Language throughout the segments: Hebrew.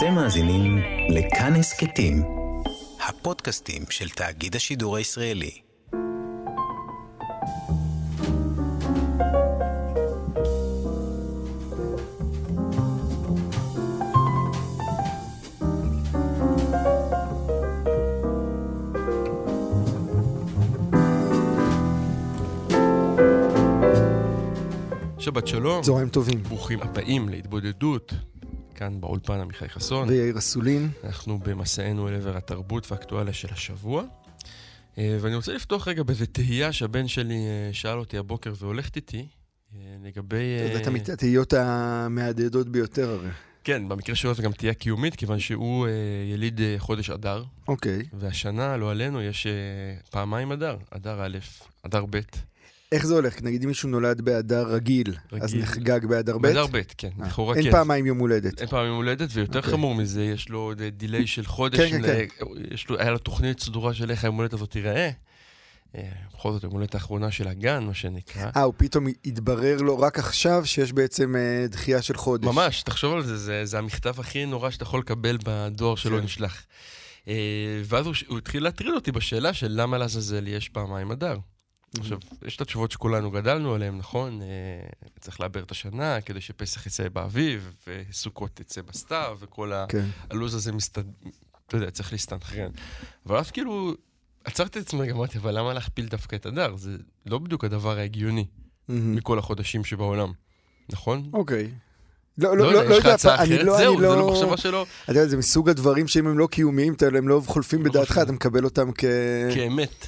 אתם מאזינים לכאן הסכתים, הפודקאסטים של תאגיד השידור הישראלי. שבת שלום. צהריים טובים. ברוכים הבאים להתבודדות. כאן באולפן עמיחי חסון. ויאיר אסולין. אנחנו במסענו אל עבר התרבות והאקטואליה של השבוע. אה, ואני רוצה לפתוח רגע באיזה תהייה שהבן שלי אה, שאל אותי הבוקר והולכת איתי, אה, לגבי... זה תמיד התהיות המהדהדות ביותר הרי. כן, במקרה שלו זו גם תהייה קיומית, כיוון שהוא יליד חודש אדר. אוקיי. והשנה, לא עלינו, יש פעמיים אדר, אדר א', אדר ב'. איך זה הולך? נגיד אם מישהו נולד באדר רגיל, רגיל, אז נחגג באדר ב'? באדר ב', כן, אה, לכאורה כן. אין פעמיים יום הולדת. אין פעמיים יום הולדת, ויותר okay. אוקיי. חמור מזה, יש לו דיליי של חודש. כן, כן, כן. יש לו, היה לו תוכנית סדורה של איך היום הולדת הזאת תיראה. אה, בכל זאת, יום הולדת האחרונה של הגן, מה שנקרא. אה, הוא פתאום התברר לו רק עכשיו שיש בעצם אה, דחייה של חודש. ממש, תחשוב על זה, זה, זה המכתב הכי נורא שאתה יכול לקבל בדואר שלא כן. נשלח. אה, ואז הוא, הוא התחיל להטריד אותי בשאלה של למה לעזאזל יש פעמיים אדר. עכשיו, יש את התשובות שכולנו גדלנו עליהן, נכון? אה, צריך לעבר את השנה כדי שפסח יצא באביב, וסוכות יצא בסתיו, וכל כן. הלו"ז הזה מסתד... אתה יודע, צריך להסתנכרן. אבל אז כאילו, עצרתי את עצמי, אמרתי, אבל למה להכפיל דווקא את הדר? זה לא בדיוק הדבר ההגיוני מכל החודשים שבעולם, נכון? אוקיי. לא, לא, לא, לא יודע, אני לא, זהו, אני לא... זהו, זה לא מחשבה שלו. אתה יודע, זה מסוג הדברים שאם הם לא קיומיים, הם לא חולפים לא בדעתך, אתה מקבל אותם כ... כאמת.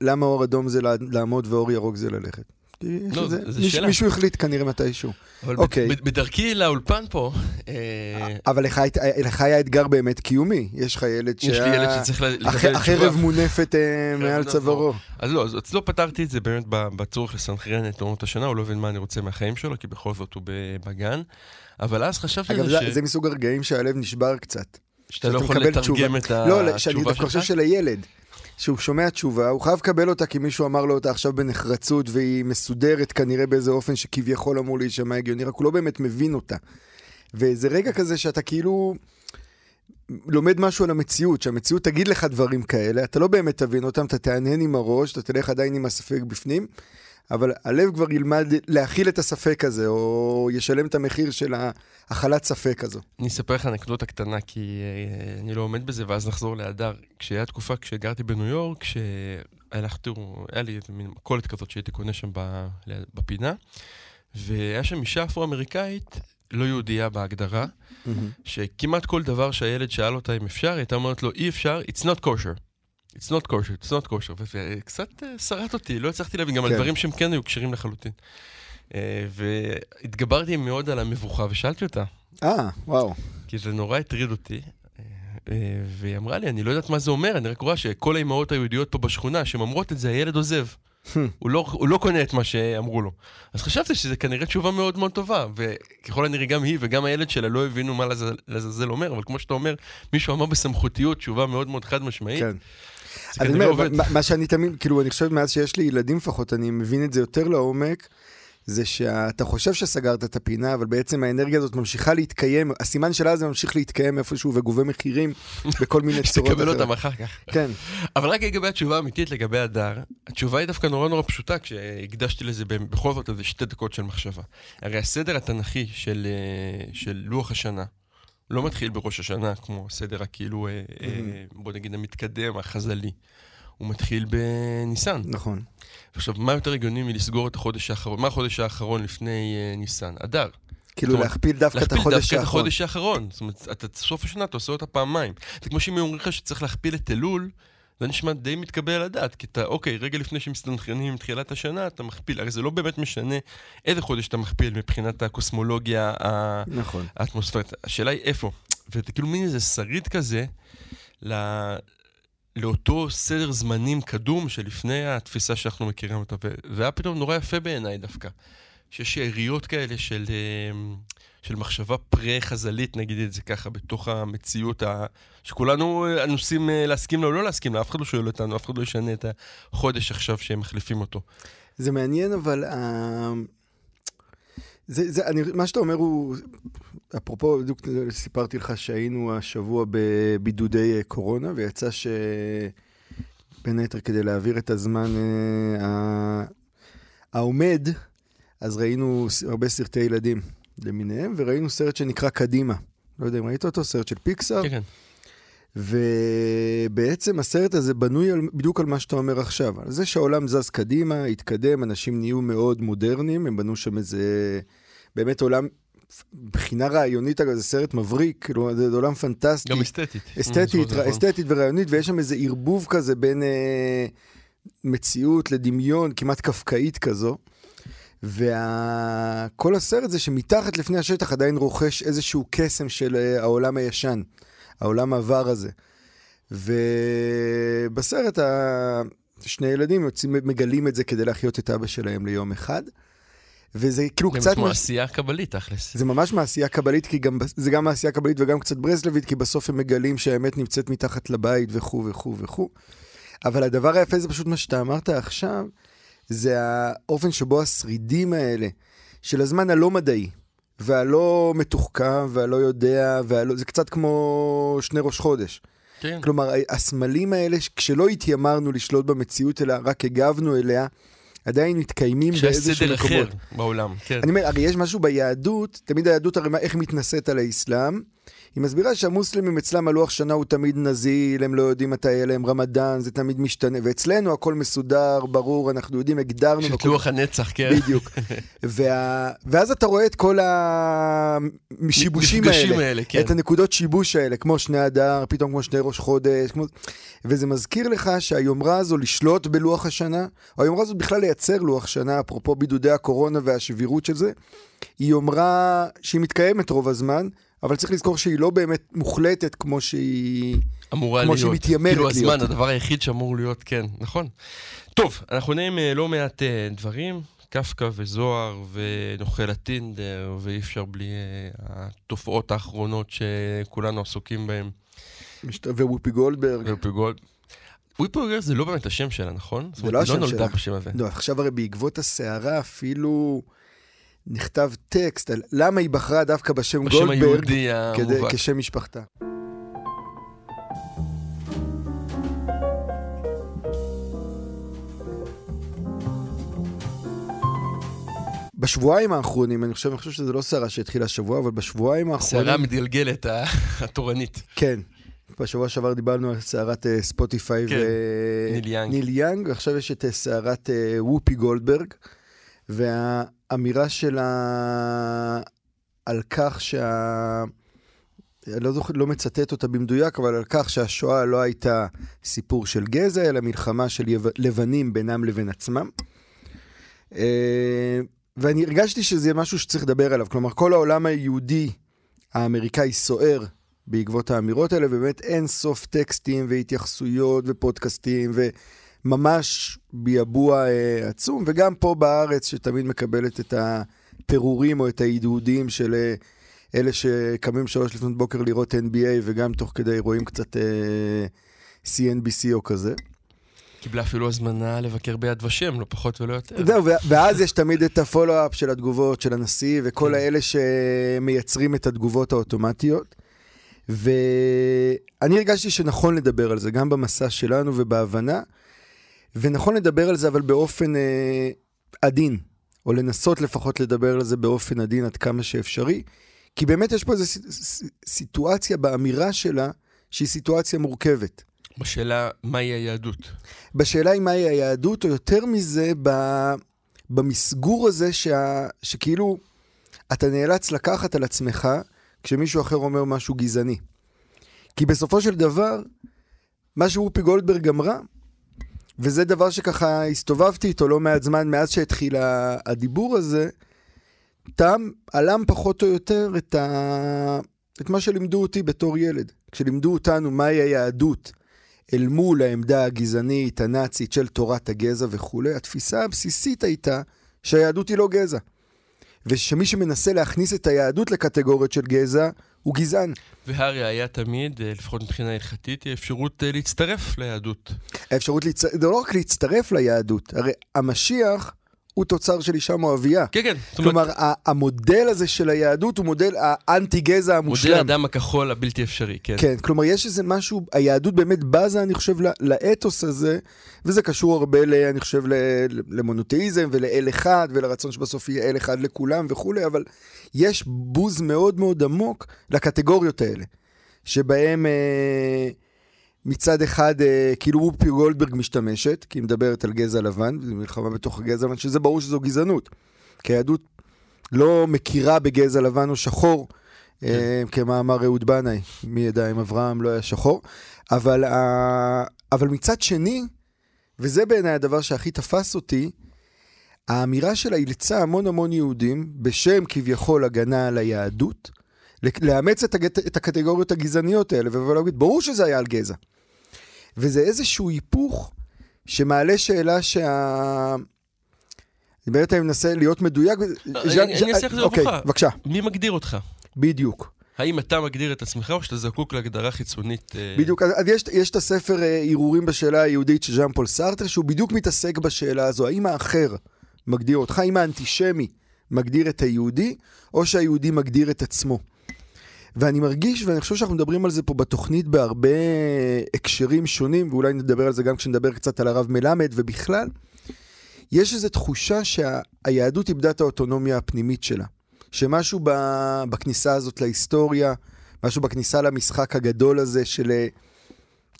למה אור אדום זה לעמוד ואור ירוק זה ללכת? לא, זה, זה שאלה. מישהו החליט כנראה מתישהו. אבל אוקיי. בדרכי לאולפן פה... אה, אבל לך, לך היה אתגר באמת קיומי. יש לך ילד שה... יש לי ילד שצריך לקבל תשובה. החרב מונפת אה, מעל צווארו. אז לא, אז אצלו פתרתי את זה באמת בצורך לסנכרן את עונות השנה, הוא לא הבין מה אני רוצה מהחיים שלו, כי בכל זאת הוא בגן. אבל אז חשבתי אגב, זה, ש... זה מסוג הרגעים שהלב נשבר קצת. שאתה לא יכול לתרגם את התשובה שלך? לא, שאני דווקא חושב של הילד. שהוא שומע תשובה, הוא חייב לקבל אותה כי מישהו אמר לו אותה עכשיו בנחרצות והיא מסודרת כנראה באיזה אופן שכביכול אמור להישמע הגיוני, רק הוא לא באמת מבין אותה. וזה רגע כזה שאתה כאילו לומד משהו על המציאות, שהמציאות תגיד לך דברים כאלה, אתה לא באמת תבין אותם, אתה תהנהן עם הראש, אתה תלך עדיין עם הספק בפנים, אבל הלב כבר ילמד להכיל את הספק הזה, או ישלם את המחיר של ההכלת ספק הזו. אני אספר לך אנקדוטה קטנה, כי uh, אני לא עומד בזה, ואז נחזור להדר. כשהיה תקופה, כשגרתי בניו יורק, כשהלכתי, היה לי מין מכולת כזאת שהייתי קונה שם בפינה, והיה שם אישה אפרו-אמריקאית, לא יהודייה בהגדרה. שכמעט כל דבר שהילד שאל אותה אם אפשר, היא הייתה אומרת לו, אי אפשר, it's not kosher. It's not kosher, it's not kosher, וקצת אה, שרט אותי, לא הצלחתי להבין, גם כן. על דברים שהם כן היו כשרים לחלוטין. אה, והתגברתי מאוד על המבוכה ושאלתי אותה. אה, וואו. כי זה נורא הטריד אותי. אה, והיא אמרה לי, אני לא יודעת מה זה אומר, אני רק רואה שכל האימהות היהודיות פה בשכונה, שהן אומרות את זה, הילד עוזב. הוא, לא, הוא לא קונה את מה שאמרו לו. אז חשבתי שזה כנראה תשובה מאוד מאוד טובה, וככל הנראה גם היא וגם הילד שלה לא הבינו מה לעזאזל אומר, אבל כמו שאתה אומר, מישהו אמר בסמכותיות תשובה מאוד מאוד חד משמעית. כן. אני אומר, מה שאני תמיד, כאילו, אני חושב מאז שיש לי ילדים לפחות, אני מבין את זה יותר לעומק. זה שאתה חושב שסגרת את הפינה, אבל בעצם האנרגיה הזאת ממשיכה להתקיים, הסימן שלה זה ממשיך להתקיים איפשהו וגובה מחירים בכל מיני צורות. שתקבל אותם אחר כך. כן. אבל רק לגבי התשובה האמיתית לגבי הדר, התשובה היא דווקא נורא נורא פשוטה, כשהקדשתי לזה בכל זאת איזה שתי דקות של מחשבה. הרי הסדר התנ"כי של, אה, של לוח השנה, לא מתחיל בראש השנה, כמו הסדר הכאילו, אה, mm-hmm. בוא נגיד המתקדם, החז"לי. הוא מתחיל בניסן. נכון. עכשיו, מה יותר הגיוני מלסגור את החודש האחרון? מה החודש האחרון לפני uh, ניסן? אדר. כאילו אומרת, להכפיל דווקא את החודש האחרון. להכפיל דווקא את החודש האחרון. זאת אומרת, אתה סוף השנה, אתה עושה אותה פעמיים. זה כמו שאם אומרים לך שצריך להכפיל את אלול, זה נשמע די מתקבל על הדעת, כי אתה, אוקיי, רגע לפני שמסתנכרנים עם תחילת השנה, אתה מכפיל, הרי זה לא באמת משנה איזה חודש אתה מכפיל מבחינת הקוסמולוגיה נכון. האטמוספרית. השאלה היא איפה. וזה כאילו מין איזה שריד כזה ל... לאותו סדר זמנים קדום שלפני התפיסה שאנחנו מכירים אותה. וזה היה פתאום נורא יפה בעיניי דווקא. שיש שאריות כאלה של, אמ, של מחשבה פרה-חז"לית, נגיד את זה ככה, בתוך המציאות ה... שכולנו אנוסים אה, להסכים לה או לא להסכים לה, אף אחד לא שואל אותנו, אף אחד לא ישנה את החודש עכשיו שהם מחליפים אותו. זה מעניין, אבל... Uh... זה, זה, אני, מה שאתה אומר הוא, אפרופו, בדיוק סיפרתי לך שהיינו השבוע בבידודי אה, קורונה, ויצא שבין היתר כדי להעביר את הזמן אה, העומד, אז ראינו הרבה סרטי ילדים למיניהם, וראינו סרט שנקרא קדימה. לא יודע אם ראית אותו, סרט של פיקסאר. כן, כן. ובעצם הסרט הזה בנוי על, בדיוק על מה שאתה אומר עכשיו, על זה שהעולם זז קדימה, התקדם, אנשים נהיו מאוד מודרניים, הם בנו שם איזה, באמת עולם, מבחינה רעיונית, אגב, זה סרט מבריק, כאילו, זה עולם פנטסטי. גם אסתטית. אסתטית, נכון. אסתטית ורעיונית, ויש שם איזה ערבוב כזה בין אה, מציאות לדמיון, כמעט קפקאית כזו. וכל הסרט זה שמתחת לפני השטח עדיין רוכש איזשהו קסם של אה, העולם הישן, העולם העבר הזה. ובסרט ה... שני ילדים יוצאים, מגלים את זה כדי להחיות את אבא שלהם ליום אחד. וזה כאילו זה קצת... כמו מש- עשייה קבלית, תכלס. זה ממש מעשייה קבלית, כי גם, זה גם מעשייה קבלית וגם קצת ברסלבית, כי בסוף הם מגלים שהאמת נמצאת מתחת לבית וכו' וכו' וכו'. אבל הדבר היפה זה פשוט מה שאתה אמרת עכשיו, זה האופן שבו השרידים האלה, של הזמן הלא מדעי, והלא מתוחכם, והלא יודע, והלא, זה קצת כמו שני ראש חודש. כן. כלומר, הסמלים האלה, כשלא התיימרנו לשלוט במציאות, אלא רק הגבנו אליה, עדיין מתקיימים שיש באיזשהו סדר אחר מקומות. בעולם, כן. אני אומר, הרי יש משהו ביהדות, תמיד היהדות הרי איך מתנשאת על האסלאם. היא מסבירה שהמוסלמים אצלם הלוח שנה הוא תמיד נזיל, הם לא יודעים מתי יהיה להם רמדאן, זה תמיד משתנה, ואצלנו הכל מסודר, ברור, אנחנו יודעים, הגדרנו. יש את הכל- לוח הנצח, כן. בדיוק. וה... ואז אתה רואה את כל השיבושים האלה, האלה, כן. את הנקודות שיבוש האלה, כמו שני אדר, פתאום כמו שני ראש חודש, כמו... וזה מזכיר לך שהיומרה הזו לשלוט בלוח השנה, או היומרה הזו בכלל לייצר לוח שנה, אפרופו בידודי הקורונה והשבירות של זה, היא יומרה שהיא מתקיימת רוב הזמן, אבל צריך לזכור שהיא לא באמת מוחלטת כמו שהיא... אמורה כמו להיות. שהיא מתיימרת כאילו להיות. הזמן, הדבר היחיד שאמור להיות, כן, נכון. טוב, אנחנו נהיה עם אה, לא מעט אה, דברים, קפקא וזוהר ונוכל הטינדר, ואי אפשר בלי אה, התופעות האחרונות שכולנו עסוקים בהן. משת- ווופי גולדברג. וויפי גולד. גולד זה לא באמת השם שלה, נכון? זאת זה אומרת, לא היא השם נולדה שלה. בשם הזה. לא, עכשיו הרי בעקבות הסערה אפילו נכתב טקסט על למה היא בחרה דווקא בשם, בשם גולדברג כדי. כשם משפחתה. בשבועיים האחרונים, אני חושב, אני חושב שזה לא סערה שהתחילה השבוע, אבל בשבועיים האחרונים... הסערה המתגלגלת ה- התורנית. כן. בשבוע שעבר דיברנו על סערת אה, ספוטיפיי כן, ו... ניל יאנג. ועכשיו יש את אה, סערת אה, וופי גולדברג, והאמירה שלה על כך שה... אני לא זוכר, לא מצטט אותה במדויק, אבל על כך שהשואה לא הייתה סיפור של גזע, אלא מלחמה של יו- לבנים בינם לבין עצמם. אה, ואני הרגשתי שזה משהו שצריך לדבר עליו. כלומר, כל העולם היהודי האמריקאי סוער בעקבות האמירות האלה, ובאמת אין סוף טקסטים והתייחסויות ופודקאסטים, וממש ביבוע אה, עצום, וגם פה בארץ, שתמיד מקבלת את הפירורים או את ההדהודים של אה, אלה שקמים שלוש לפנות בוקר לראות NBA, וגם תוך כדי רואים קצת אה, CNBC או כזה. קיבלה אפילו הזמנה לבקר ביד ושם, לא פחות ולא יותר. זהו, ואז יש תמיד את הפולו-אפ של התגובות של הנשיא, וכל כן. האלה שמייצרים את התגובות האוטומטיות. ואני הרגשתי שנכון לדבר על זה, גם במסע שלנו ובהבנה, ונכון לדבר על זה, אבל באופן אה, עדין, או לנסות לפחות לדבר על זה באופן עדין עד כמה שאפשרי, כי באמת יש פה איזו סיטואציה באמירה שלה, שהיא סיטואציה מורכבת. בשאלה מהי היהדות. בשאלה היא מהי היהדות, או יותר מזה, ב... במסגור הזה שה... שכאילו אתה נאלץ לקחת על עצמך כשמישהו אחר אומר משהו גזעני. כי בסופו של דבר, מה שאופי גולדברג אמרה, וזה דבר שככה הסתובבתי איתו לא מעט זמן מאז שהתחיל הדיבור הזה, טעם עלם פחות או יותר את, ה... את מה שלימדו אותי בתור ילד. כשלימדו אותנו מהי היהדות אל מול העמדה הגזענית, הנאצית של תורת הגזע וכולי, התפיסה הבסיסית הייתה שהיהדות היא לא גזע. ושמי שמנסה להכניס את היהדות לקטגוריות של גזע, הוא גזען. והראיה תמיד, אה, לפחות מבחינה הלכתית, היא אפשרות אה, להצטרף ליהדות. האפשרות, להצ... זה לא רק להצטרף ליהדות, הרי המשיח הוא תוצר של אישה מואבייה. כן, כן. אומרת, כלומר, ה- המודל הזה של היהדות הוא מודל האנטי גזע המושלם. מודל האדם הכחול הבלתי אפשרי, כן. כן, כלומר, יש איזה משהו, היהדות באמת בזה, אני חושב, לאתוס הזה, וזה קשור הרבה, ל, אני חושב, למונותאיזם ולאל אחד, ולרצון שבסוף יהיה אל אחד לכולם וכולי, אבל יש בוז מאוד מאוד עמוק לקטגוריות האלה, שבהם אה, מצד אחד, אה, כאילו וופי גולדברג משתמשת, כי היא מדברת על גזע לבן, זו מלחמה בתוך הגזע לבן, שזה ברור שזו גזענות. כי היהדות לא מכירה בגזע לבן או שחור, אה, כמאמר אהוד בנאי, מי ידע אם אברהם לא היה שחור. אבל, ה- אבל מצד שני, וזה בעיניי הדבר שהכי תפס אותי, האמירה שלה אילצה המון המון יהודים, בשם כביכול הגנה על היהדות, לאמץ את, הגט, את הקטגוריות הגזעניות האלה, ולהגיד, ברור שזה היה על גזע. וזה איזשהו היפוך שמעלה שאלה שה... אני באמת אני מנסה להיות מדויק. אני- אני אעשה לך את זה אוקיי. בבקשה, מי מגדיר אותך? בדיוק. האם אתה מגדיר את עצמך או שאתה זקוק להגדרה חיצונית? אה, בדיוק, אז יש, יש את הספר אה, הרהורים בשאלה היהודית של ז'אן פול סארטר, שהוא בדיוק מתעסק בשאלה הזו, האם האחר מגדיר אותך, האם האנטישמי מגדיר את היהודי, או שהיהודי מגדיר את עצמו. ואני מרגיש, ואני חושב שאנחנו מדברים על זה פה בתוכנית בהרבה הקשרים שונים, ואולי נדבר על זה גם כשנדבר קצת על הרב מלמד, ובכלל, יש איזו תחושה שהיהדות איבדה את האוטונומיה הפנימית שלה. שמשהו ב, בכניסה הזאת להיסטוריה, משהו בכניסה למשחק הגדול הזה של,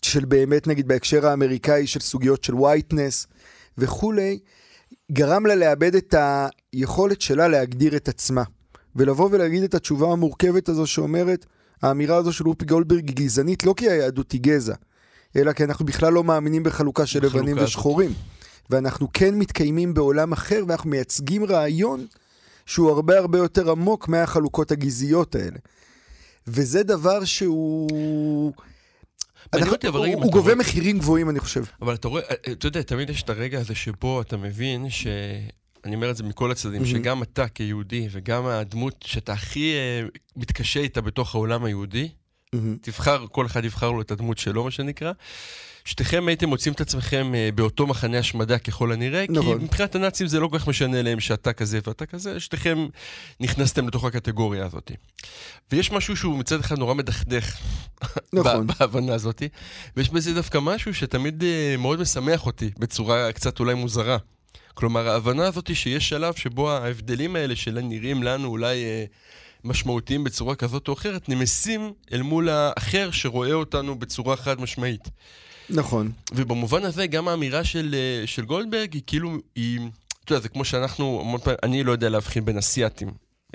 של באמת, נגיד, בהקשר האמריקאי של סוגיות של וייטנס וכולי, גרם לה לאבד את היכולת שלה להגדיר את עצמה. ולבוא ולהגיד את התשובה המורכבת הזו שאומרת, האמירה הזו של אופי גולדברג היא גזענית לא כי היהדות היא גזע, אלא כי אנחנו בכלל לא מאמינים בחלוקה של בחלוקה לבנים הזאת. ושחורים. ואנחנו כן מתקיימים בעולם אחר, ואנחנו מייצגים רעיון שהוא הרבה הרבה יותר עמוק מהחלוקות הגזעיות האלה. וזה דבר שהוא... אנחנו- אותי, אבל הוא, הוא גובה רואה- מחירים גבוהים, אני חושב. אבל אתה רואה, אה, אתה יודע, תמיד יש את הרגע הזה שבו אתה מבין ש... אני אומר את זה מכל הצדדים, מהמם. שגם אתה כיהודי וגם הדמות שאתה הכי אה, מתקשה איתה בתוך העולם היהודי, תבחר, כל אחד יבחר לו את הדמות שלו, מה שנקרא. שתיכם הייתם מוצאים את עצמכם אה, באותו מחנה השמדה ככל הנראה, נכון. כי מבחינת הנאצים זה לא כל כך משנה להם שאתה כזה ואתה כזה, שתיכם נכנסתם לתוך הקטגוריה הזאת. ויש משהו שהוא מצד אחד נורא מדכדך נכון. בהבנה הזאת, ויש בזה דווקא משהו שתמיד אה, מאוד משמח אותי, בצורה קצת אולי מוזרה. כלומר, ההבנה הזאת שיש שלב שבו ההבדלים האלה שנראים לנו אולי אה, משמעותיים בצורה כזאת או אחרת, נמסים אל מול האחר שרואה אותנו בצורה חד משמעית. נכון. ובמובן הזה, גם האמירה של, אה, של גולדברג היא כאילו, היא, אתה יודע, זה כמו שאנחנו, המון פעמים, אני לא יודע להבחין בין אסייתים.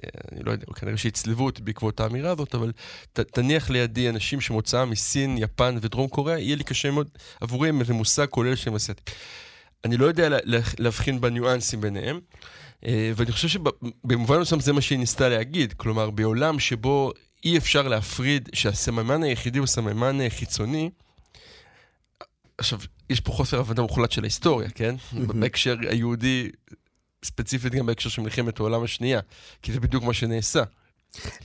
אה, אני לא יודע, כנראה שיצלבו אותי בעקבות האמירה הזאת, אבל ת, תניח לידי אנשים שמוצאם מסין, יפן ודרום קוריאה, יהיה לי קשה מאוד עבורי עם איזה מושג כולל שהם אסייתים. אני לא יודע לה, לה, להבחין בניואנסים ביניהם, אה, ואני חושב שבמובן מסוים זה מה שהיא ניסתה להגיד. כלומר, בעולם שבו אי אפשר להפריד, שהסממן היחידי הוא סממן אה, חיצוני, עכשיו, יש פה חוסר הבנה מוחלט של ההיסטוריה, כן? בהקשר היהודי, ספציפית גם בהקשר של מלחמת העולם השנייה, כי זה בדיוק מה שנעשה.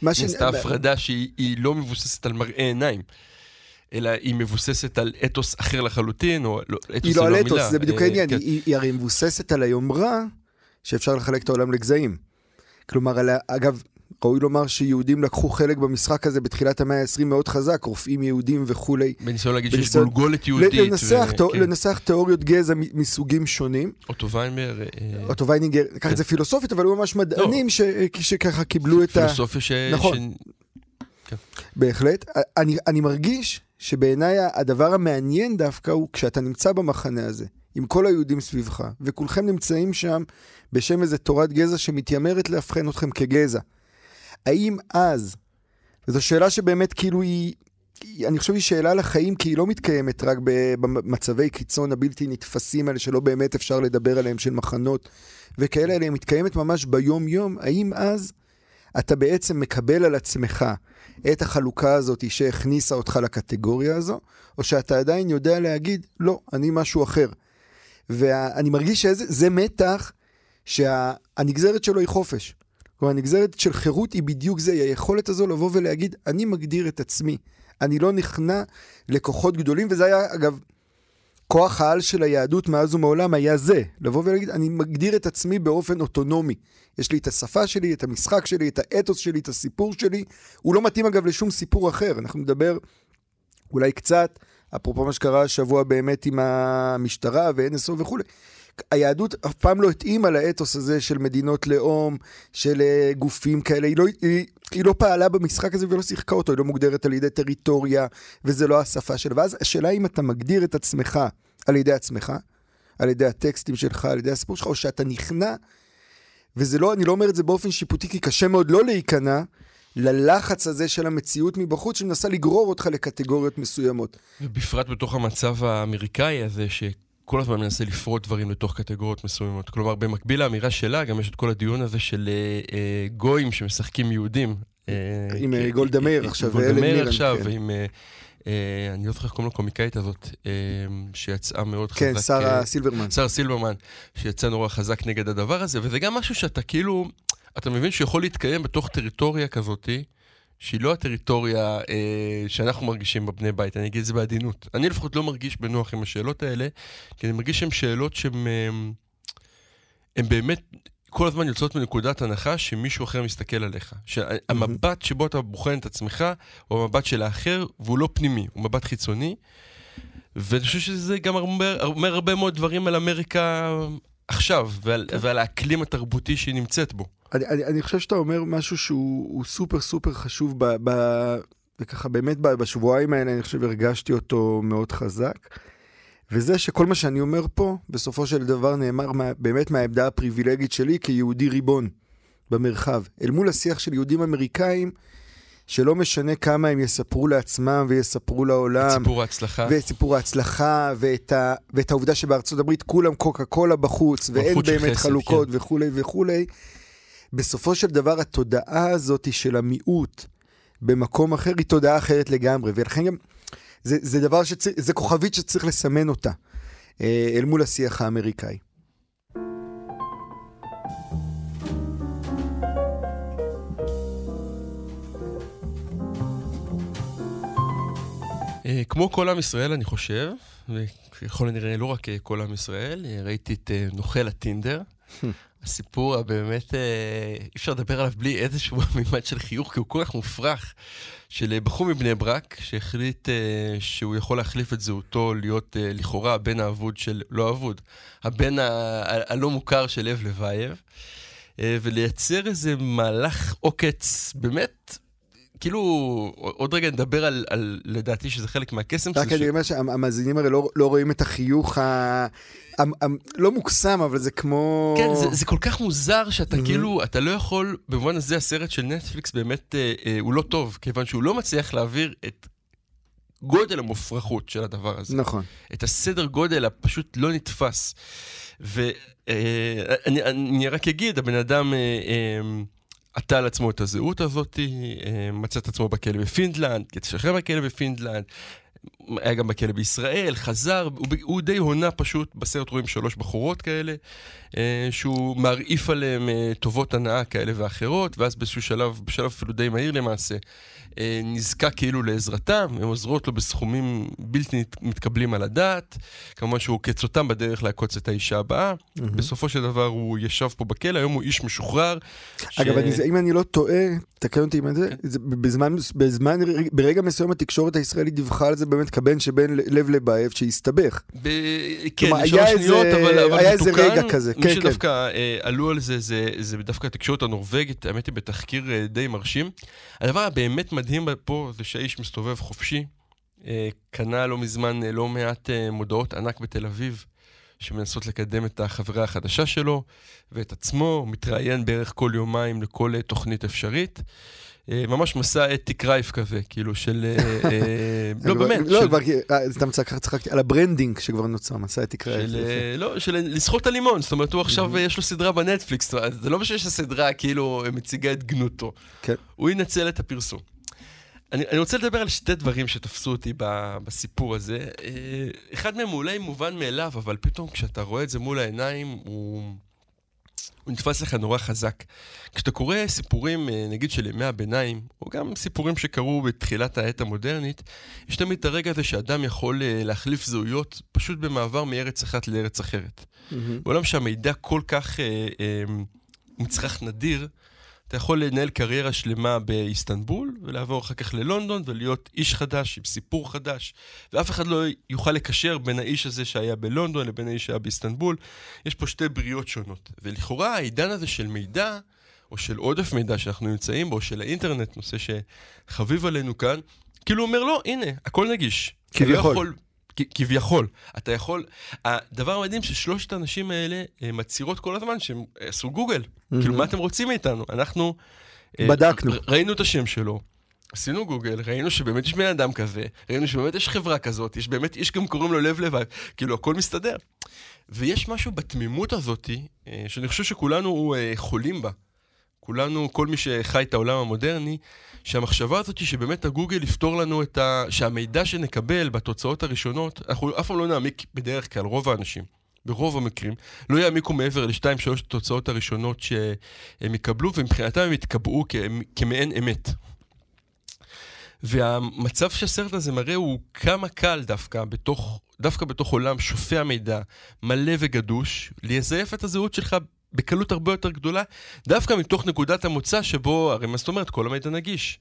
מה ש... נעשתה הפרדה שהיא היא לא מבוססת על מראה עיניים, אלא היא מבוססת על אתוס אחר לחלוטין, או לא, אתוס היא זה לא על לא אתוס, מילה. זה בדיוק אה, העניין, כן. היא, היא הרי מבוססת על היומרה שאפשר לחלק את העולם לגזעים. כלומר, על אגב, ראוי לומר שיהודים לקחו חלק במשחק הזה בתחילת המאה ה-20 מאוד חזק, רופאים יהודים וכולי. בניסיון להגיד שיש בניסיון- גולגולת יהודית. לנסח, ו- תא- כן. לנסח תיאוריות גזע מסוגים שונים. אוטו ויינבר, אה, אוטו ויינינגר, לקח את זה פילוסופית, אבל היו ממש מדענים ש- שככה קיבלו את ה... פילוסופיה ש... נכון. ש- בהחלט. אני, אני מרגיש שבעיניי הדבר המעניין דווקא הוא כשאתה נמצא במחנה הזה, עם כל היהודים סביבך, וכולכם נמצאים שם בשם איזה תורת גזע שמתיימרת לאבחן אתכם כגזע. האם אז, וזו שאלה שבאמת כאילו היא, היא, אני חושב היא שאלה לחיים, כי היא לא מתקיימת רק במצבי קיצון הבלתי נתפסים האלה שלא באמת אפשר לדבר עליהם, של מחנות וכאלה, אלא היא מתקיימת ממש ביום-יום, האם אז אתה בעצם מקבל על עצמך את החלוקה הזאת שהכניסה אותך לקטגוריה הזו, או שאתה עדיין יודע להגיד, לא, אני משהו אחר. ואני מרגיש שזה מתח שהנגזרת שלו היא חופש. כלומר, הנגזרת של חירות היא בדיוק זה, היא היכולת הזו לבוא ולהגיד, אני מגדיר את עצמי. אני לא נכנע לכוחות גדולים, וזה היה, אגב, כוח העל של היהדות מאז ומעולם היה זה, לבוא ולהגיד, אני מגדיר את עצמי באופן אוטונומי. יש לי את השפה שלי, את המשחק שלי, את האתוס שלי, את הסיפור שלי. הוא לא מתאים אגב לשום סיפור אחר. אנחנו נדבר אולי קצת, אפרופו מה שקרה השבוע באמת עם המשטרה ו-NSO וכולי. היהדות אף פעם לא התאימה לאתוס הזה של מדינות לאום, של אה, גופים כאלה, היא לא, היא, היא לא פעלה במשחק הזה ולא שיחקה אותו, היא לא מוגדרת על ידי טריטוריה, וזה לא השפה שלה. ואז השאלה אם אתה מגדיר את עצמך על ידי עצמך, על ידי הטקסטים שלך, על ידי הסיפור שלך, או שאתה נכנע, וזה לא, אני לא אומר את זה באופן שיפוטי, כי קשה מאוד לא להיכנע, ללחץ הזה של המציאות מבחוץ, שמנסה לגרור אותך לקטגוריות מסוימות. ובפרט בתוך המצב האמריקאי הזה, ש... כל הזמן מנסה לפרוט דברים לתוך קטגוריות מסוימות. כלומר, במקביל לאמירה שלה, גם יש את כל הדיון הזה של אה, אה גויים שמשחקים יהודים. אה, עם אה, גולדה מאיר עכשיו, גולדה מאיר עכשיו, כן. עם... אה, אה, אני לא זוכר איך קוראים לקומיקאית הזאת, אה, שיצאה מאוד כן, חזק. כן, שרה סילברמן. שרה סילברמן, שיצאה נורא חזק נגד הדבר הזה, וזה גם משהו שאתה כאילו, אתה מבין שיכול להתקיים בתוך טריטוריה כזאתי. שהיא לא הטריטוריה אה, שאנחנו מרגישים בבני בית, אני אגיד את זה בעדינות. אני לפחות לא מרגיש בנוח עם השאלות האלה, כי אני מרגיש שהן שאלות שהן אה, באמת כל הזמן יוצאות מנקודת הנחה שמישהו אחר מסתכל עליך. שהמבט שבו אתה בוחן את עצמך הוא המבט של האחר, והוא לא פנימי, הוא מבט חיצוני. ואני חושב שזה גם אומר, אומר הרבה מאוד דברים על אמריקה עכשיו, ועל, כן. ועל האקלים התרבותי שהיא נמצאת בו. אני, אני, אני חושב שאתה אומר משהו שהוא סופר סופר חשוב, ב, ב, וככה באמת בשבועיים האלה אני חושב הרגשתי אותו מאוד חזק. וזה שכל מה שאני אומר פה, בסופו של דבר נאמר מה, באמת מהעמדה הפריבילגית שלי כיהודי ריבון במרחב. אל מול השיח של יהודים אמריקאים, שלא משנה כמה הם יספרו לעצמם ויספרו לעולם. את סיפור ההצלחה. ואת סיפור ההצלחה, ואת, ה, ואת העובדה שבארצות הברית כולם קוקה קולה בחוץ, ואין באמת חסד, חלוקות כן. וכולי וכולי. בסופו של דבר התודעה הזאת של המיעוט במקום אחר היא תודעה אחרת לגמרי, ולכן גם זה, זה דבר שצריך, זה כוכבית שצריך לסמן אותה אה, אל מול השיח האמריקאי. אה, כמו כל עם ישראל, אני חושב, וככל הנראה לא רק אה, כל עם ישראל, ראיתי את נוכל הטינדר. הסיפור הבאמת, אי אפשר לדבר עליו בלי איזשהו מימד של חיוך, כי הוא כל כך מופרך, של בחור מבני ברק, שהחליט uh, שהוא יכול להחליף את זהותו להיות uh, לכאורה הבן האבוד של, לא אבוד, הבן הלא מוכר של לב לבייב, uh, ולייצר איזה מהלך עוקץ באמת כאילו, עוד רגע נדבר על, על לדעתי שזה חלק מהקסם. רק אני אומר שהמאזינים הרי לא, לא רואים את החיוך ה... לא מוקסם, אבל זה כמו... כן, זה, זה כל כך מוזר שאתה mm-hmm. כאילו, אתה לא יכול, במובן הזה הסרט של נטפליקס באמת, אה, אה, הוא לא טוב, כיוון שהוא לא מצליח להעביר את גודל המופרכות של הדבר הזה. נכון. את הסדר גודל הפשוט לא נתפס. ואני אה, אני רק אגיד, הבן אדם... אה, אה, עטה על עצמו את הזהות הזאת, אה, מצא את עצמו בכלא בפינלנד, התשחרר בכלא בפינלנד, היה גם בכלא בישראל, חזר, הוא, הוא די הונה פשוט, בסרט רואים שלוש בחורות כאלה, אה, שהוא מרעיף עליהם אה, טובות הנאה כאלה ואחרות, ואז באיזשהו שלב, בשלב אפילו די מהיר למעשה, אה, נזקק כאילו לעזרתם, הן עוזרות לו בסכומים בלתי מתקבלים על הדעת, כמובן שהוא עוקץ אותם בדרך לעקוץ את האישה הבאה. Mm-hmm. בסופו של דבר הוא ישב פה בכלא, היום הוא איש משוחרר. אגב, ש... אני, אם אני לא טועה, תקן אותי עם זה, זה בזמן, בזמן, ברגע מסוים התקשורת הישראלית דיווחה על זה באמת כבן שבין לב לבייב שהסתבך. ב... כן, שלוש שניות, אבל, אבל היה איזה רגע כזה, כן, כן. מי שדווקא אה, עלו על זה, זה, זה דווקא התקשורת הנורבגית, האמת היא בתחקיר אה, די מרשים. הדבר הבאמת מדהים פה זה שהאיש מסתובב חופשי. אה, קנה לא מזמן אה, לא מעט אה, מודעות ענק בתל אביב, שמנסות לקדם את החברה החדשה שלו ואת עצמו, מתראיין בערך כל יומיים לכל תוכנית אפשרית. ממש מסע אתי קרייף כזה, כאילו של... לא, באמת. לא, סתם צחקתי על ה branding שכבר נוצר, מסע אתי קרייף. לא, של לסחוט את הלימון, זאת אומרת, הוא עכשיו, יש לו סדרה בנטפליקס, זה לא משהו שהסדרה כאילו מציגה את גנותו. כן. הוא ינצל את הפרסום. אני, אני רוצה לדבר על שתי דברים שתפסו אותי ב, בסיפור הזה. אה, אחד מהם אולי מובן מאליו, אבל פתאום כשאתה רואה את זה מול העיניים, הוא... הוא נתפס לך נורא חזק. כשאתה קורא סיפורים, אה, נגיד של ימי הביניים, או גם סיפורים שקרו בתחילת העת המודרנית, יש תמיד את הרגע הזה שאדם יכול אה, להחליף זהויות פשוט במעבר מארץ אחת לארץ אחרת. בעולם שהמידע כל כך אה, אה, מצרך נדיר, אתה יכול לנהל קריירה שלמה באיסטנבול, ולעבור אחר כך ללונדון, ולהיות איש חדש עם סיפור חדש, ואף אחד לא יוכל לקשר בין האיש הזה שהיה בלונדון לבין האיש שהיה באיסטנבול. יש פה שתי בריאות שונות. ולכאורה העידן הזה של מידע, או של עודף מידע שאנחנו נמצאים בו, של האינטרנט, נושא שחביב עלינו כאן, כאילו אומר, לא, הנה, הכל נגיש. כביכול. כביכול. אתה יכול... הדבר המדהים ששלושת האנשים האלה אה, מצהירות כל הזמן שהם עשו גוגל. כאילו, מה אתם רוצים מאיתנו? אנחנו... אה, בדקנו. ראינו את השם שלו. עשינו גוגל, ראינו שבאמת יש בן אדם כזה, ראינו שבאמת יש חברה כזאת, יש באמת איש גם קוראים לו לב לבד, כאילו הכל מסתדר. ויש משהו בתמימות הזאתי, אה, שאני חושב שכולנו אה, חולים בה. כולנו, כל מי שחי את העולם המודרני, שהמחשבה הזאת היא שבאמת הגוגל יפתור לנו את ה... שהמידע שנקבל בתוצאות הראשונות, אנחנו אף פעם לא נעמיק בדרך כלל, רוב האנשים, ברוב המקרים, לא יעמיקו מעבר לשתיים, שלוש התוצאות הראשונות שהם יקבלו, ומבחינתם הם יתקבעו. כמעין אמת. והמצב שהסרט הזה מראה הוא כמה קל דווקא בתוך, דווקא בתוך עולם שופע מידע, מלא וגדוש, לזייף את הזהות שלך בקלות הרבה יותר גדולה, דווקא מתוך נקודת המוצא שבו, הרי מה זאת אומרת? כל המידע נגיש.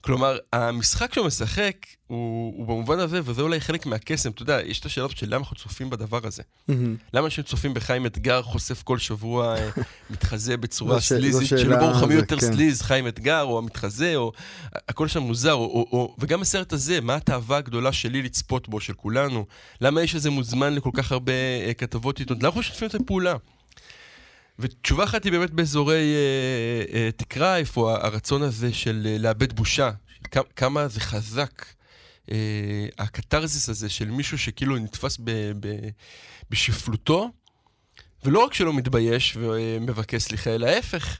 כלומר, המשחק שהוא משחק הוא, הוא במובן הזה, וזה אולי חלק מהקסם, אתה יודע, יש את השאלה הזאת של למה אנחנו צופים בדבר הזה. למה אנשים צופים בחיים אתגר, חושף כל שבוע אה, מתחזה בצורה ש- זו סליזית, שלא ברור לך מי יותר כן. סליז, חיים אתגר, או המתחזה, או הכל שם מוזר, או, או, או, וגם הסרט הזה, מה התאווה הגדולה שלי לצפות בו, של כולנו? למה האיש הזה מוזמן לכל כך הרבה אה, כתבות עיתונות? למה אנחנו משתפים את הפעולה? ותשובה אחת היא באמת באזורי אה, אה, תקרה, איפה הרצון הזה של אה, לאבד בושה, של כמה, זה חזק, אה, הקתרזיס הזה של מישהו שכאילו נתפס ב, ב, בשפלותו, ולא רק שלא מתבייש ומבקש סליחה, אלא ההפך.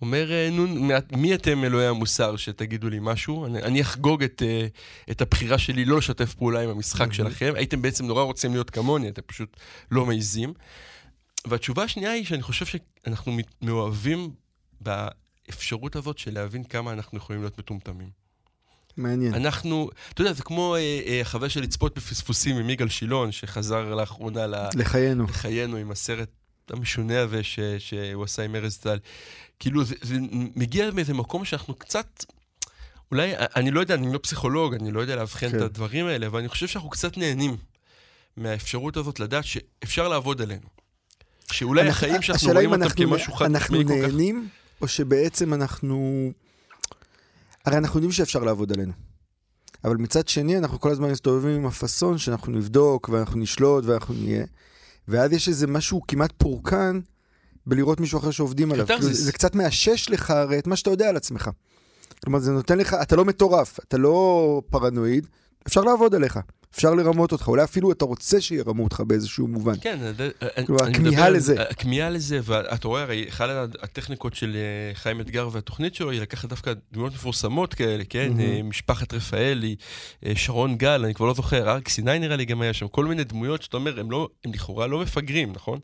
אומר, אה, נו, מי- מי אתם אלוהי המוסר שתגידו לי משהו? אני, אני אחגוג את, אה, את הבחירה שלי לא לשתף פעולה עם המשחק שלכם. הייתם בעצם נורא רוצים להיות כמוני, אתם פשוט לא מעיזים. והתשובה השנייה היא שאני חושב שאנחנו מאוהבים באפשרות הזאת של להבין כמה אנחנו יכולים להיות מטומטמים. מעניין. אנחנו, אתה יודע, זה כמו אה, אה, החוויה של לצפות בפספוסים עם יגאל שילון, שחזר לאחרונה ל- לחיינו. לחיינו עם הסרט המשונה הזה ש, שהוא עשה עם ארז טל. כאילו, זה, זה מגיע מאיזה מקום שאנחנו קצת... אולי, אני לא יודע, אני לא פסיכולוג, אני לא יודע לאבחן כן. את הדברים האלה, אבל אני חושב שאנחנו קצת נהנים מהאפשרות הזאת לדעת שאפשר לעבוד עלינו. שאולי אנחנו- החיים שאנחנו רואים אותם אנחנו- כמשהו חד אנחנו משמעי כל כך... נהנים, או שבעצם אנחנו... הרי אנחנו יודעים שאפשר לעבוד עלינו. אבל מצד שני, אנחנו כל הזמן מסתובבים עם הפאסון שאנחנו נבדוק, ואנחנו נשלוט, ואנחנו נהיה... ואז יש איזה משהו כמעט פורקן בלראות מישהו אחר שעובדים עליו. כאילו, זה קצת מאשש לך הרי את מה שאתה יודע על עצמך. כלומר, זה נותן לך, אתה לא מטורף, אתה לא פרנואיד, אפשר לעבוד עליך, אפשר לרמות אותך, אולי אפילו אתה רוצה שירמו אותך באיזשהו מובן. כן, כלומר, הכמיהה לזה. הכמיהה לזה, ואתה רואה, הרי אחת הטכניקות של אה, חיים אתגר והתוכנית שלו היא לקחת דווקא דמויות מפורסמות כאלה, כן? אה, משפחת רפאלי, אה, שרון גל, אני כבר לא זוכר, אריק סיני נראה לי גם היה שם, כל מיני דמויות שאתה אומר, הם לא, הם לכאורה לא מפגרים, נכון?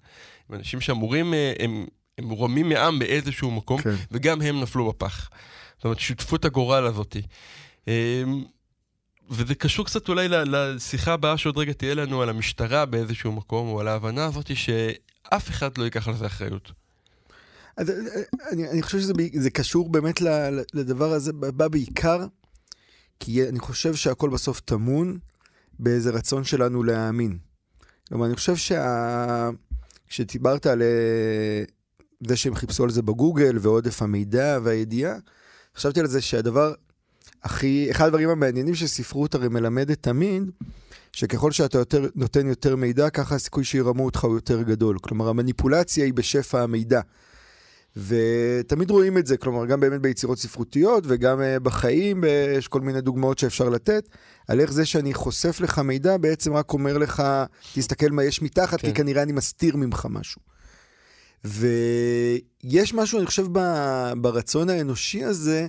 הם אנשים שאמורים, הם הם מורמים מעם באיזשהו מקום, כן. וגם הם נפלו בפח. זאת אומרת, שותפות הגורל הזאתי. וזה קשור קצת אולי לשיחה הבאה שעוד רגע תהיה לנו על המשטרה באיזשהו מקום, או על ההבנה הזאת שאף אחד לא ייקח על זה אחריות. אז, אני, אני חושב שזה קשור באמת לדבר הזה, בא בעיקר, כי אני חושב שהכל בסוף טמון באיזה רצון שלנו להאמין. כלומר, אני חושב שה... כשדיברת על אה, זה שהם חיפשו על זה בגוגל ועודף המידע והידיעה, חשבתי על זה שהדבר הכי, אחד הדברים המעניינים שספרות הרי מלמדת תמיד, שככל שאתה יותר, נותן יותר מידע, ככה הסיכוי שירמו אותך הוא יותר גדול. כלומר, המניפולציה היא בשפע המידע. ותמיד רואים את זה, כלומר, גם באמת ביצירות ספרותיות וגם uh, בחיים, uh, יש כל מיני דוגמאות שאפשר לתת, על איך זה שאני חושף לך מידע בעצם רק אומר לך, תסתכל מה יש מתחת, כן. כי כנראה אני מסתיר ממך משהו. ויש משהו, אני חושב, ברצון האנושי הזה,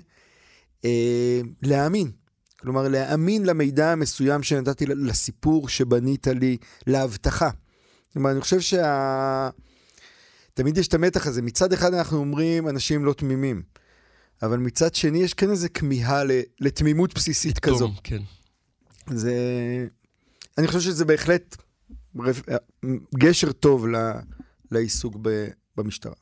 אה, להאמין. כלומר, להאמין למידע המסוים שנתתי לסיפור שבנית לי, להבטחה. כלומר, אני חושב שה... תמיד יש את המתח הזה. מצד אחד אנחנו אומרים, אנשים לא תמימים. אבל מצד שני, יש כן איזו כמיהה לתמימות בסיסית כזו. תום, כן. זה... אני חושב שזה בהחלט רפ- גשר טוב. לעיסוק. במשטרה.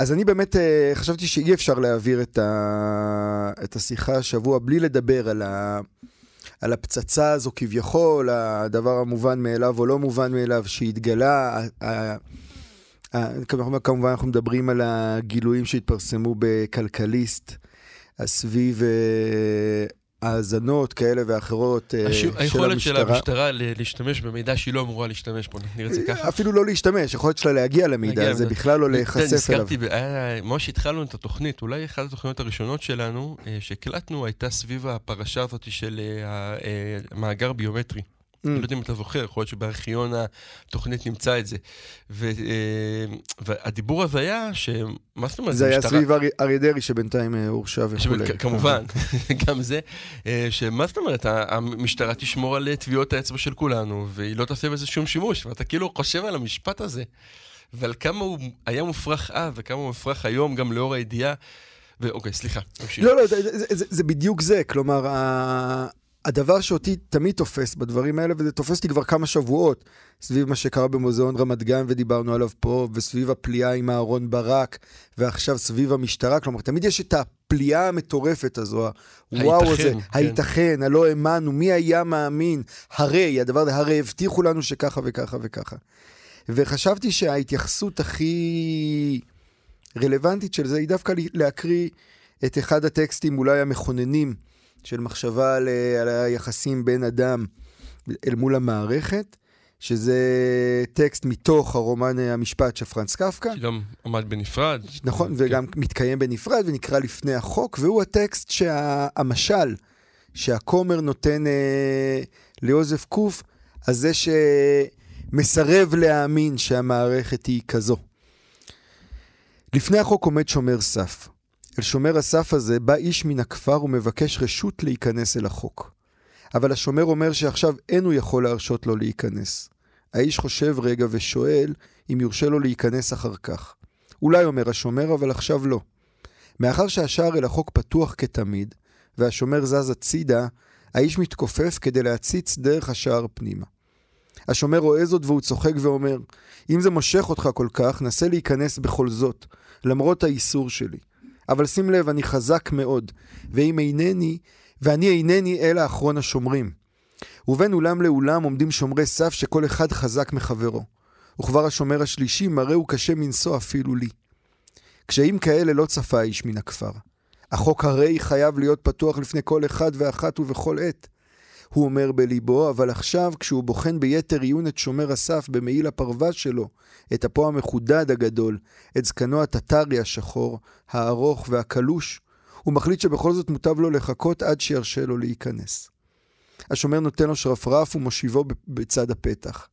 אז אני באמת אה, חשבתי שאי אפשר להעביר את, ה... את השיחה השבוע בלי לדבר על, ה... על הפצצה הזו כביכול, הדבר המובן מאליו או לא מובן מאליו שהתגלה. ה... כמובן אנחנו מדברים על הגילויים שהתפרסמו בכלכליסט, סביב אה, האזנות כאלה ואחרות אה, הש- של היכולת של המשטרה. המשטרה להשתמש במידע שהיא לא אמורה להשתמש בו, נראה את זה ככה. אפילו לא להשתמש, יכולת שלה להגיע למידע להגיע הזה. בכלל לא להיחשף אליו. ממש התחלנו את התוכנית, אולי אחת התוכניות הראשונות שלנו, אה, שהקלטנו, הייתה סביב הפרשה הזאת של אה, ה- אה, המאגר ביומטרי. Mm. אני לא יודע אם אתה זוכר, יכול להיות שבארכיון התוכנית נמצא את זה. ו- אה, והדיבור הזה היה, שמה זאת אומרת, זה היה סביב ארי- אריה דרעי שבינתיים אה, הורשע וכולי. כמובן, גם זה, אה, שמה זאת אומרת, המשטרה תשמור על טביעות האצבע של כולנו, והיא לא תעשה בזה שום שימוש, ואתה כאילו חושב על המשפט הזה, ועל כמה הוא היה מופרך אז, וכמה הוא מופרך היום, גם לאור הידיעה. ואוקיי, סליחה, תמשיך. לא, לא, זה, זה, זה, זה בדיוק זה. כלומר. הדבר שאותי תמיד תופס בדברים האלה, וזה תופס אותי כבר כמה שבועות, סביב מה שקרה במוזיאון רמת גן ודיברנו עליו פה, וסביב הפליאה עם אהרון ברק, ועכשיו סביב המשטרה, כלומר, תמיד יש את הפליאה המטורפת הזו, הוואו הזה, כן. הייתכן, הלא האמנו, מי היה מאמין, הרי, הדבר הזה, הרי הבטיחו לנו שככה וככה וככה. וחשבתי שההתייחסות הכי רלוונטית של זה היא דווקא להקריא את אחד הטקסטים אולי המכוננים של מחשבה על, על היחסים בין אדם אל מול המערכת, שזה טקסט מתוך הרומן המשפט של פרנס קפקא. שגם עמד בנפרד. נכון, כן. וגם מתקיים בנפרד ונקרא לפני החוק, והוא הטקסט שהמשל שהכומר נותן אה, ליוזף קוף, על זה שמסרב להאמין שהמערכת היא כזו. לפני החוק עומד שומר סף. אל שומר הסף הזה בא איש מן הכפר ומבקש רשות להיכנס אל החוק. אבל השומר אומר שעכשיו אין הוא יכול להרשות לו להיכנס. האיש חושב רגע ושואל אם יורשה לו להיכנס אחר כך. אולי אומר השומר, אבל עכשיו לא. מאחר שהשער אל החוק פתוח כתמיד, והשומר זז הצידה, האיש מתכופף כדי להציץ דרך השער פנימה. השומר רואה זאת והוא צוחק ואומר, אם זה מושך אותך כל כך, נסה להיכנס בכל זאת, למרות האיסור שלי. אבל שים לב, אני חזק מאוד, ואם אינני, ואני אינני אלא אחרון השומרים. ובין אולם לאולם עומדים שומרי סף שכל אחד חזק מחברו. וכבר השומר השלישי מראהו קשה מנשוא אפילו לי. קשיים כאלה לא צפה האיש מן הכפר. החוק הרי חייב להיות פתוח לפני כל אחד ואחת ובכל עת. הוא אומר בליבו, אבל עכשיו, כשהוא בוחן ביתר עיון את שומר הסף במעיל הפרווה שלו, את אפו המחודד הגדול, את זקנו הטטרי השחור, הארוך והקלוש, הוא מחליט שבכל זאת מוטב לו לחכות עד שירשה לו להיכנס. השומר נותן לו שרפרף ומושיבו בצד הפתח.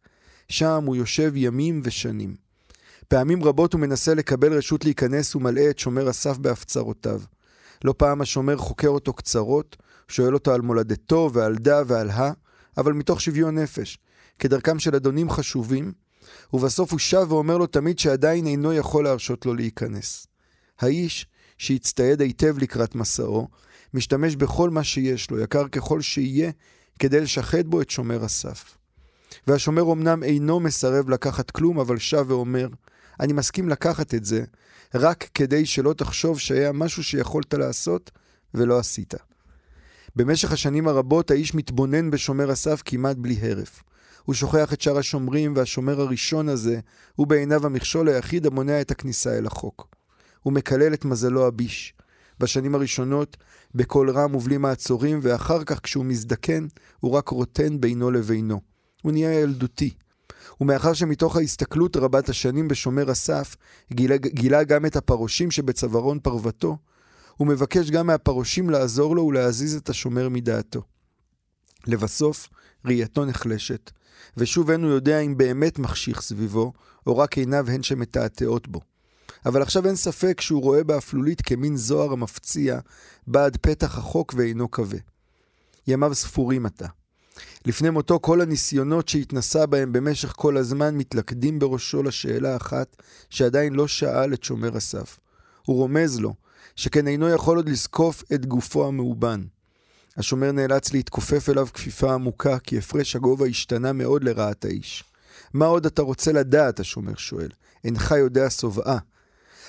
שם הוא יושב ימים ושנים. פעמים רבות הוא מנסה לקבל רשות להיכנס ומלאה את שומר הסף בהפצרותיו. לא פעם השומר חוקר אותו קצרות, שואל אותו על מולדתו ועל דה ועל הא, אבל מתוך שוויון נפש, כדרכם של אדונים חשובים, ובסוף הוא שב ואומר לו תמיד שעדיין אינו יכול להרשות לו להיכנס. האיש, שהצטייד היטב לקראת מסעו, משתמש בכל מה שיש לו, יקר ככל שיהיה, כדי לשחד בו את שומר הסף. והשומר אמנם אינו מסרב לקחת כלום, אבל שב ואומר, אני מסכים לקחת את זה, רק כדי שלא תחשוב שהיה משהו שיכולת לעשות ולא עשית. במשך השנים הרבות האיש מתבונן בשומר הסף כמעט בלי הרף. הוא שוכח את שאר השומרים, והשומר הראשון הזה הוא בעיניו המכשול היחיד המונע את הכניסה אל החוק. הוא מקלל את מזלו הביש. בשנים הראשונות, בקול רם ובלי מעצורים, ואחר כך כשהוא מזדקן, הוא רק רוטן בינו לבינו. הוא נהיה ילדותי. ומאחר שמתוך ההסתכלות רבת השנים בשומר הסף, גילה, גילה גם את הפרושים שבצווארון פרוותו, הוא מבקש גם מהפרושים לעזור לו ולהזיז את השומר מדעתו. לבסוף, ראייתו נחלשת, ושוב אין הוא יודע אם באמת מחשיך סביבו, או רק עיניו הן שמתעתעות בו. אבל עכשיו אין ספק שהוא רואה באפלולית כמין זוהר המפציע, בעד פתח החוק ואינו כבה. ימיו ספורים עתה. לפני מותו כל הניסיונות שהתנסה בהם במשך כל הזמן מתלכדים בראשו לשאלה אחת שעדיין לא שאל את שומר הסף. הוא רומז לו, שכן אינו יכול עוד לזקוף את גופו המאובן. השומר נאלץ להתכופף אליו כפיפה עמוקה, כי הפרש הגובה השתנה מאוד לרעת האיש. מה עוד אתה רוצה לדעת, השומר שואל. אינך יודע שובעה.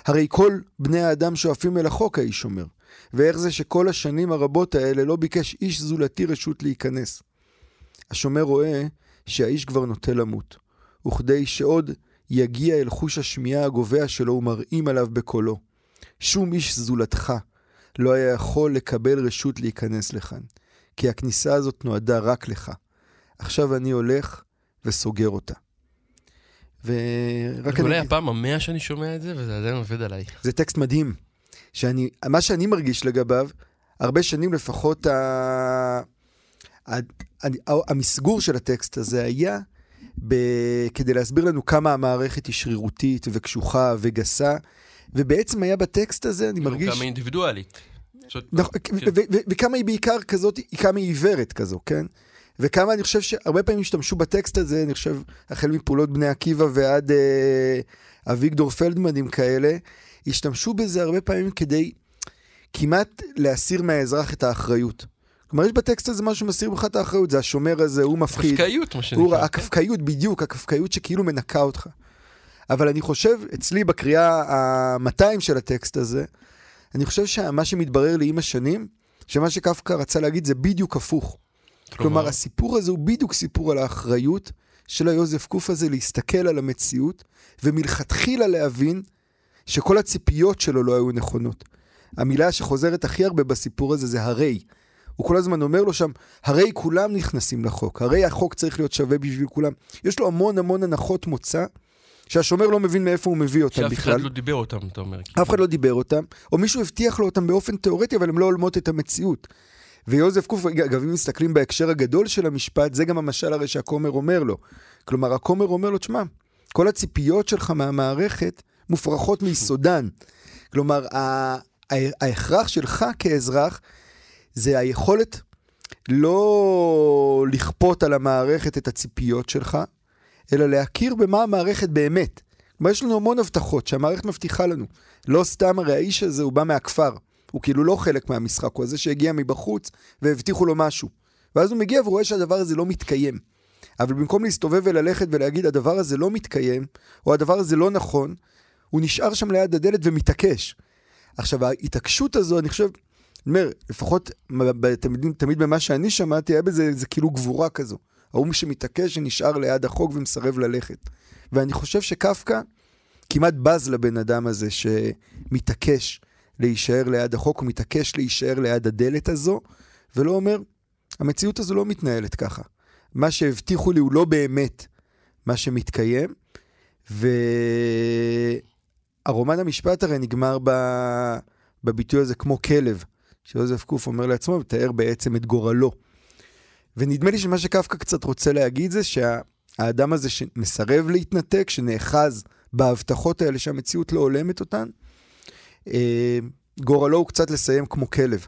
הרי כל בני האדם שואפים אל החוק, האיש אומר. ואיך זה שכל השנים הרבות האלה לא ביקש איש זולתי רשות להיכנס. השומר רואה שהאיש כבר נוטה למות, וכדי שעוד יגיע אל חוש השמיעה הגובע שלו ומרעים עליו בקולו. שום איש זולתך לא היה יכול לקבל רשות להיכנס לכאן, כי הכניסה הזאת נועדה רק לך. עכשיו אני הולך וסוגר אותה. ורק אני... אולי הפעם המאה שאני שומע את זה, וזה עדיין עובד עליי. זה טקסט מדהים. שאני, מה שאני מרגיש לגביו, הרבה שנים לפחות ה... ה... המסגור של הטקסט הזה היה ב... כדי להסביר לנו כמה המערכת היא שרירותית וקשוחה וגסה, ובעצם היה בטקסט הזה, אני מרגיש... כמה אינדיבידואלית. נכון, כן. וכמה היא בעיקר כזאת, כמה היא עיוורת כזו, כן? וכמה אני חושב שהרבה פעמים השתמשו בטקסט הזה, אני חושב, החל מפעולות בני עקיבא ועד אה, אביגדור פלדמנים כאלה, השתמשו בזה הרבה פעמים כדי כמעט להסיר מהאזרח את האחריות. כלומר, יש בטקסט הזה משהו שמסיר ממך את האחריות, זה השומר הזה, הוא מפחיד. קפקאיות, מה שנקרא. הקפקאיות, בדיוק, הקפקאיות שכאילו מנקה אותך. אבל אני חושב, אצלי בקריאה ה-200 של הטקסט הזה, אני חושב שמה שמתברר לי עם השנים, שמה שקפקא רצה להגיד זה בדיוק הפוך. כלומר, כלומר הסיפור הזה הוא בדיוק סיפור על האחריות של היוזף קוף הזה להסתכל על המציאות, ומלכתחילה להבין שכל הציפיות שלו לא היו נכונות. המילה שחוזרת הכי הרבה בסיפור הזה זה הרי. הוא כל הזמן אומר לו שם, הרי כולם נכנסים לחוק, הרי החוק צריך להיות שווה בשביל כולם. יש לו המון המון הנחות מוצא, שהשומר לא מבין מאיפה הוא מביא אותם שאף בכלל. שאף אחד לא דיבר אותם, אתה אומר. אף אחד לא דיבר אותם, או מישהו הבטיח לו אותם באופן תיאורטי, אבל הם לא הולמות את המציאות. ויוזף קוף, אגב, אם מסתכלים בהקשר הגדול של המשפט, זה גם המשל הרי שהכומר אומר לו. כלומר, הכומר אומר לו, תשמע, כל הציפיות שלך מהמערכת מופרכות מיסודן. כלומר, ההכרח שלך כאזרח זה היכולת לא לכפות על המערכת את הציפיות שלך, אלא להכיר במה המערכת באמת. כלומר, יש לנו המון הבטחות שהמערכת מבטיחה לנו. לא סתם הרי האיש הזה הוא בא מהכפר. הוא כאילו לא חלק מהמשחק, הוא זה שהגיע מבחוץ והבטיחו לו משהו. ואז הוא מגיע ורואה שהדבר הזה לא מתקיים. אבל במקום להסתובב וללכת ולהגיד הדבר הזה לא מתקיים, או הדבר הזה לא נכון, הוא נשאר שם ליד הדלת ומתעקש. עכשיו, ההתעקשות הזו, אני חושב, אני אומר, לפחות תמיד, תמיד במה שאני שמעתי, היה בזה זה כאילו גבורה כזו. ההוא שמתעקש שנשאר ליד החוק ומסרב ללכת. ואני חושב שקפקא כמעט בז לבן אדם הזה שמתעקש להישאר ליד החוק, הוא מתעקש להישאר ליד הדלת הזו, ולא אומר, המציאות הזו לא מתנהלת ככה. מה שהבטיחו לי הוא לא באמת מה שמתקיים, והרומן המשפט הרי נגמר ב... בביטוי הזה כמו כלב, שיוזף קוף אומר לעצמו, ומתאר בעצם את גורלו. ונדמה לי שמה שקפקא קצת רוצה להגיד זה שהאדם הזה שמסרב להתנתק, שנאחז בהבטחות האלה שהמציאות לא הולמת אותן, אה, גורלו הוא קצת לסיים כמו כלב.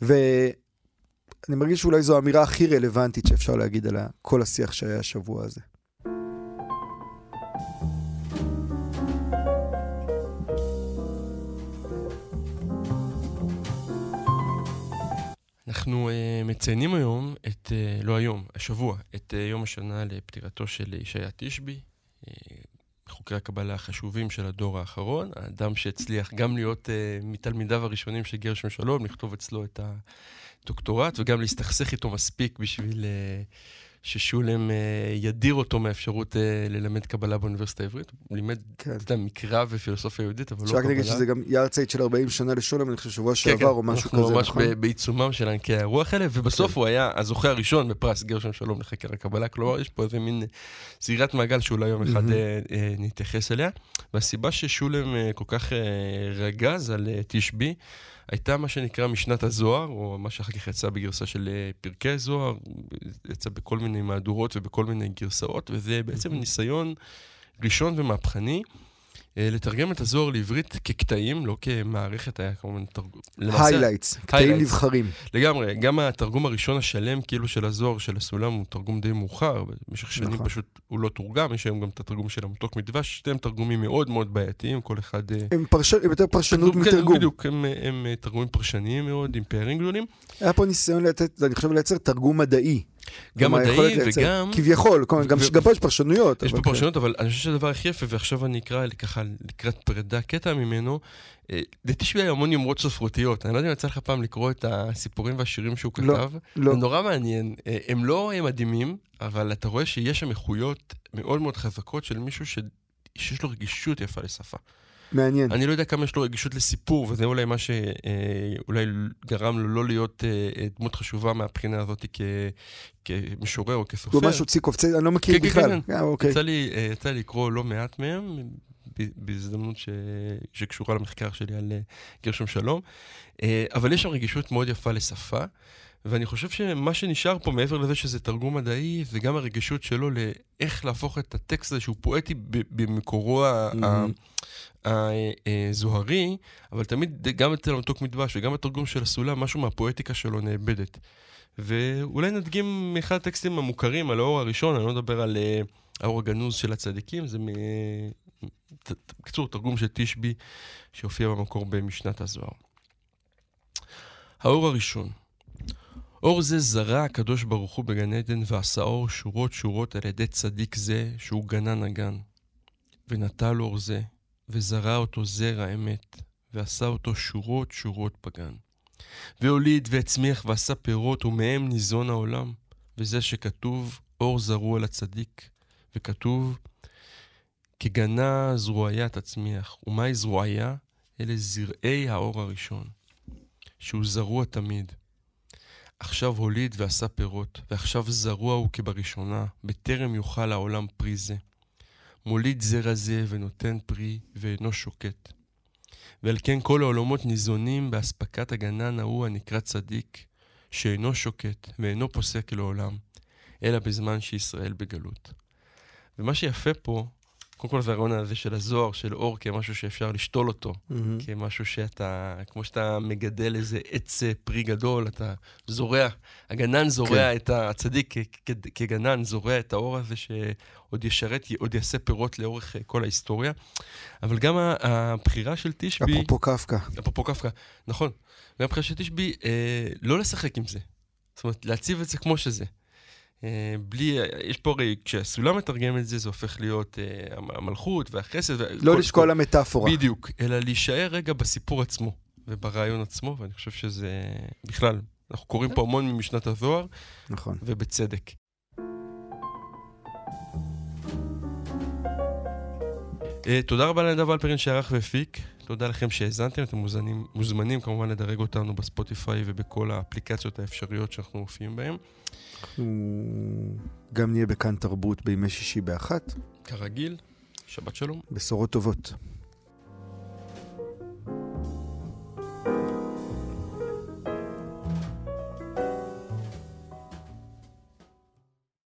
ואני מרגיש שאולי זו האמירה הכי רלוונטית שאפשר להגיד על כל השיח שהיה השבוע הזה. אנחנו uh, מציינים היום את, uh, לא היום, השבוע, את uh, יום השנה לפטירתו של ישעיה תשבי, uh, חוקרי הקבלה החשובים של הדור האחרון, האדם שהצליח גם להיות uh, מתלמידיו הראשונים של גרשם שלום, לכתוב אצלו את הדוקטורט, וגם להסתכסך איתו מספיק בשביל... Uh, ששולם אה, ידיר אותו מהאפשרות אה, ללמד קבלה באוניברסיטה העברית. הוא לימד, כן. אתה יודע, מקרא ופילוסופיה יהודית, אבל לא קבלה. שרק נגיד שזה גם יארצייט של 40 שנה לשולם, אני חושב, שבוע כן, שעבר כן, או משהו כזה, נכון? אנחנו ממש בעיצומם של ענקי הרוח האלה, ובסוף כן. הוא היה הזוכה הראשון בפרס גרשם שלום לחקר הקבלה, כלומר, יש פה איזה מין סגירת מעגל שאולי יום אחד mm-hmm. נתייחס אליה. והסיבה ששולם כל כך רגז על תשבי, הייתה מה שנקרא משנת הזוהר, או מה שאחר כך יצא בגרסה של אה, פרקי זוהר, יצא בכל מיני מהדורות ובכל מיני גרסאות, וזה בעצם ניסיון ראשון ומהפכני לתרגם את הזוהר לעברית כקטעים, לא כמערכת, היה כמובן תרגום. highlights, קטעים. נבחרים. לגמרי, גם התרגום הראשון השלם, כאילו של הזוהר, של הסולם, הוא תרגום די מאוחר, במשך שנים נכון. פשוט הוא לא תורגם, יש היום גם את התרגום של המתוק מדבש, שתיהם תרגומים מאוד מאוד בעייתיים, כל אחד... אה, הם פרש- הם יותר פרשנות כן, מתרגום. בדיוק, הם, הם, הם אה, תרגומים פרשניים מאוד, עם פערים גדולים. היה פה ניסיון לתת, אני חושב, לייצר תרגום מדעי. גם מדעי וגם... כביכול, גם פה יש פרשנויות. יש פה כן. פרשנות, אבל אני חושב שהדבר הכי יפה, ועכשיו אני אקרא ככה לקראת פרידה קטע ממנו, אה, לתשבי היה המון יומרות ספרותיות. אני לא יודע אם יצא לך פעם לקרוא את הסיפורים והשירים שהוא לא, כתב. לא. זה נורא מעניין. אה, הם לא אה, מדהימים, אבל אתה רואה שיש שם איכויות מאוד מאוד חזקות של מישהו. שיש לו רגישות יפה לשפה. מעניין. אני לא יודע כמה יש לו רגישות לסיפור, וזה אולי מה שאולי גרם לו לא להיות אה, אה, דמות חשובה מהבחינה הזאת כ... כמשורר או כסופר. הוא ממש הוציא קופצי, אני לא מכיר כן, כן, בכלל. כן, אה, אוקיי. יצא לי, אה, יצא לי לקרוא לא מעט מהם, בהזדמנות ש... שקשורה למחקר שלי על אה, גרשום שלום, אה, אבל יש שם רגישות מאוד יפה לשפה, ואני חושב שמה שנשאר פה, מעבר לזה שזה תרגום מדעי, זה גם הרגישות שלו לאיך להפוך את הטקסט הזה, שהוא פואטי במקורו ה- ה- הזוהרי, אבל תמיד גם אצל המתוק מדבש וגם בתרגום של הסולם, משהו מהפואטיקה שלו נאבדת. ואולי נדגים מאחד הטקסטים המוכרים על האור הראשון, אני לא מדבר על אה, האור הגנוז של הצדיקים, זה מ... בקיצור, תרגום של תשבי שהופיע במקור במשנת הזוהר. האור הראשון. אור זה זרע הקדוש ברוך הוא בגן עדן ועשה אור שורות שורות על ידי צדיק זה שהוא גנן הגן. ונטל אור זה, וזרע אותו זרע אמת, ועשה אותו שורות שורות בגן. והוליד והצמיח ועשה פירות, ומהם ניזון העולם. וזה שכתוב, אור זרוע לצדיק, וכתוב, כגנה זרועיה תצמיח. ומהי זרועיה? אלה זרעי האור הראשון, שהוא זרוע תמיד. עכשיו הוליד ועשה פירות, ועכשיו זרוע הוא כבראשונה, בטרם יאכל העולם פרי זה. מוליד זרע זה ונותן פרי, ואינו שוקט. ועל כן כל העולמות ניזונים באספקת הגנן ההוא הנקרא צדיק, שאינו שוקט ואינו פוסק לעולם, אלא בזמן שישראל בגלות. ומה שיפה פה, קודם כל זה הרעיון הזה של הזוהר, של אור כמשהו שאפשר לשתול אותו, מהמם. כמשהו שאתה, כמו שאתה מגדל איזה עץ אה, פרי גדול, אתה זורע, הגנן זורע כן. את הצדיק כ- כ- כגנן, זורע את האור הזה שעוד ישרת, עוד יעשה פירות לאורך אה, כל ההיסטוריה. אבל גם הבחירה של תשבי, אפרופו קפקא. אפרופו קפקא, נכון, גם הבחירה של תשבי, אה, לא לשחק עם זה. זאת אומרת, להציב את זה כמו שזה. אה, בלי, יש פה הרי, כשהסולם מתרגם את זה, זה הופך להיות אה, המלכות והחסד. לא כל- לשקול המטאפורה. בדיוק, אלא להישאר רגע בסיפור עצמו וברעיון עצמו, ואני חושב שזה בכלל, אנחנו קוראים פה המון ממשנת הזוהר, נכון. ובצדק. אה, תודה רבה לנדב אלפרין שערך והפיק, תודה לכם שהאזנתם, אתם מוזמנים, מוזמנים כמובן לדרג אותנו בספוטיפיי ובכל האפליקציות האפשריות שאנחנו מופיעים בהן. גם נהיה בכאן תרבות בימי שישי באחת. כרגיל, שבת שלום. בשורות טובות.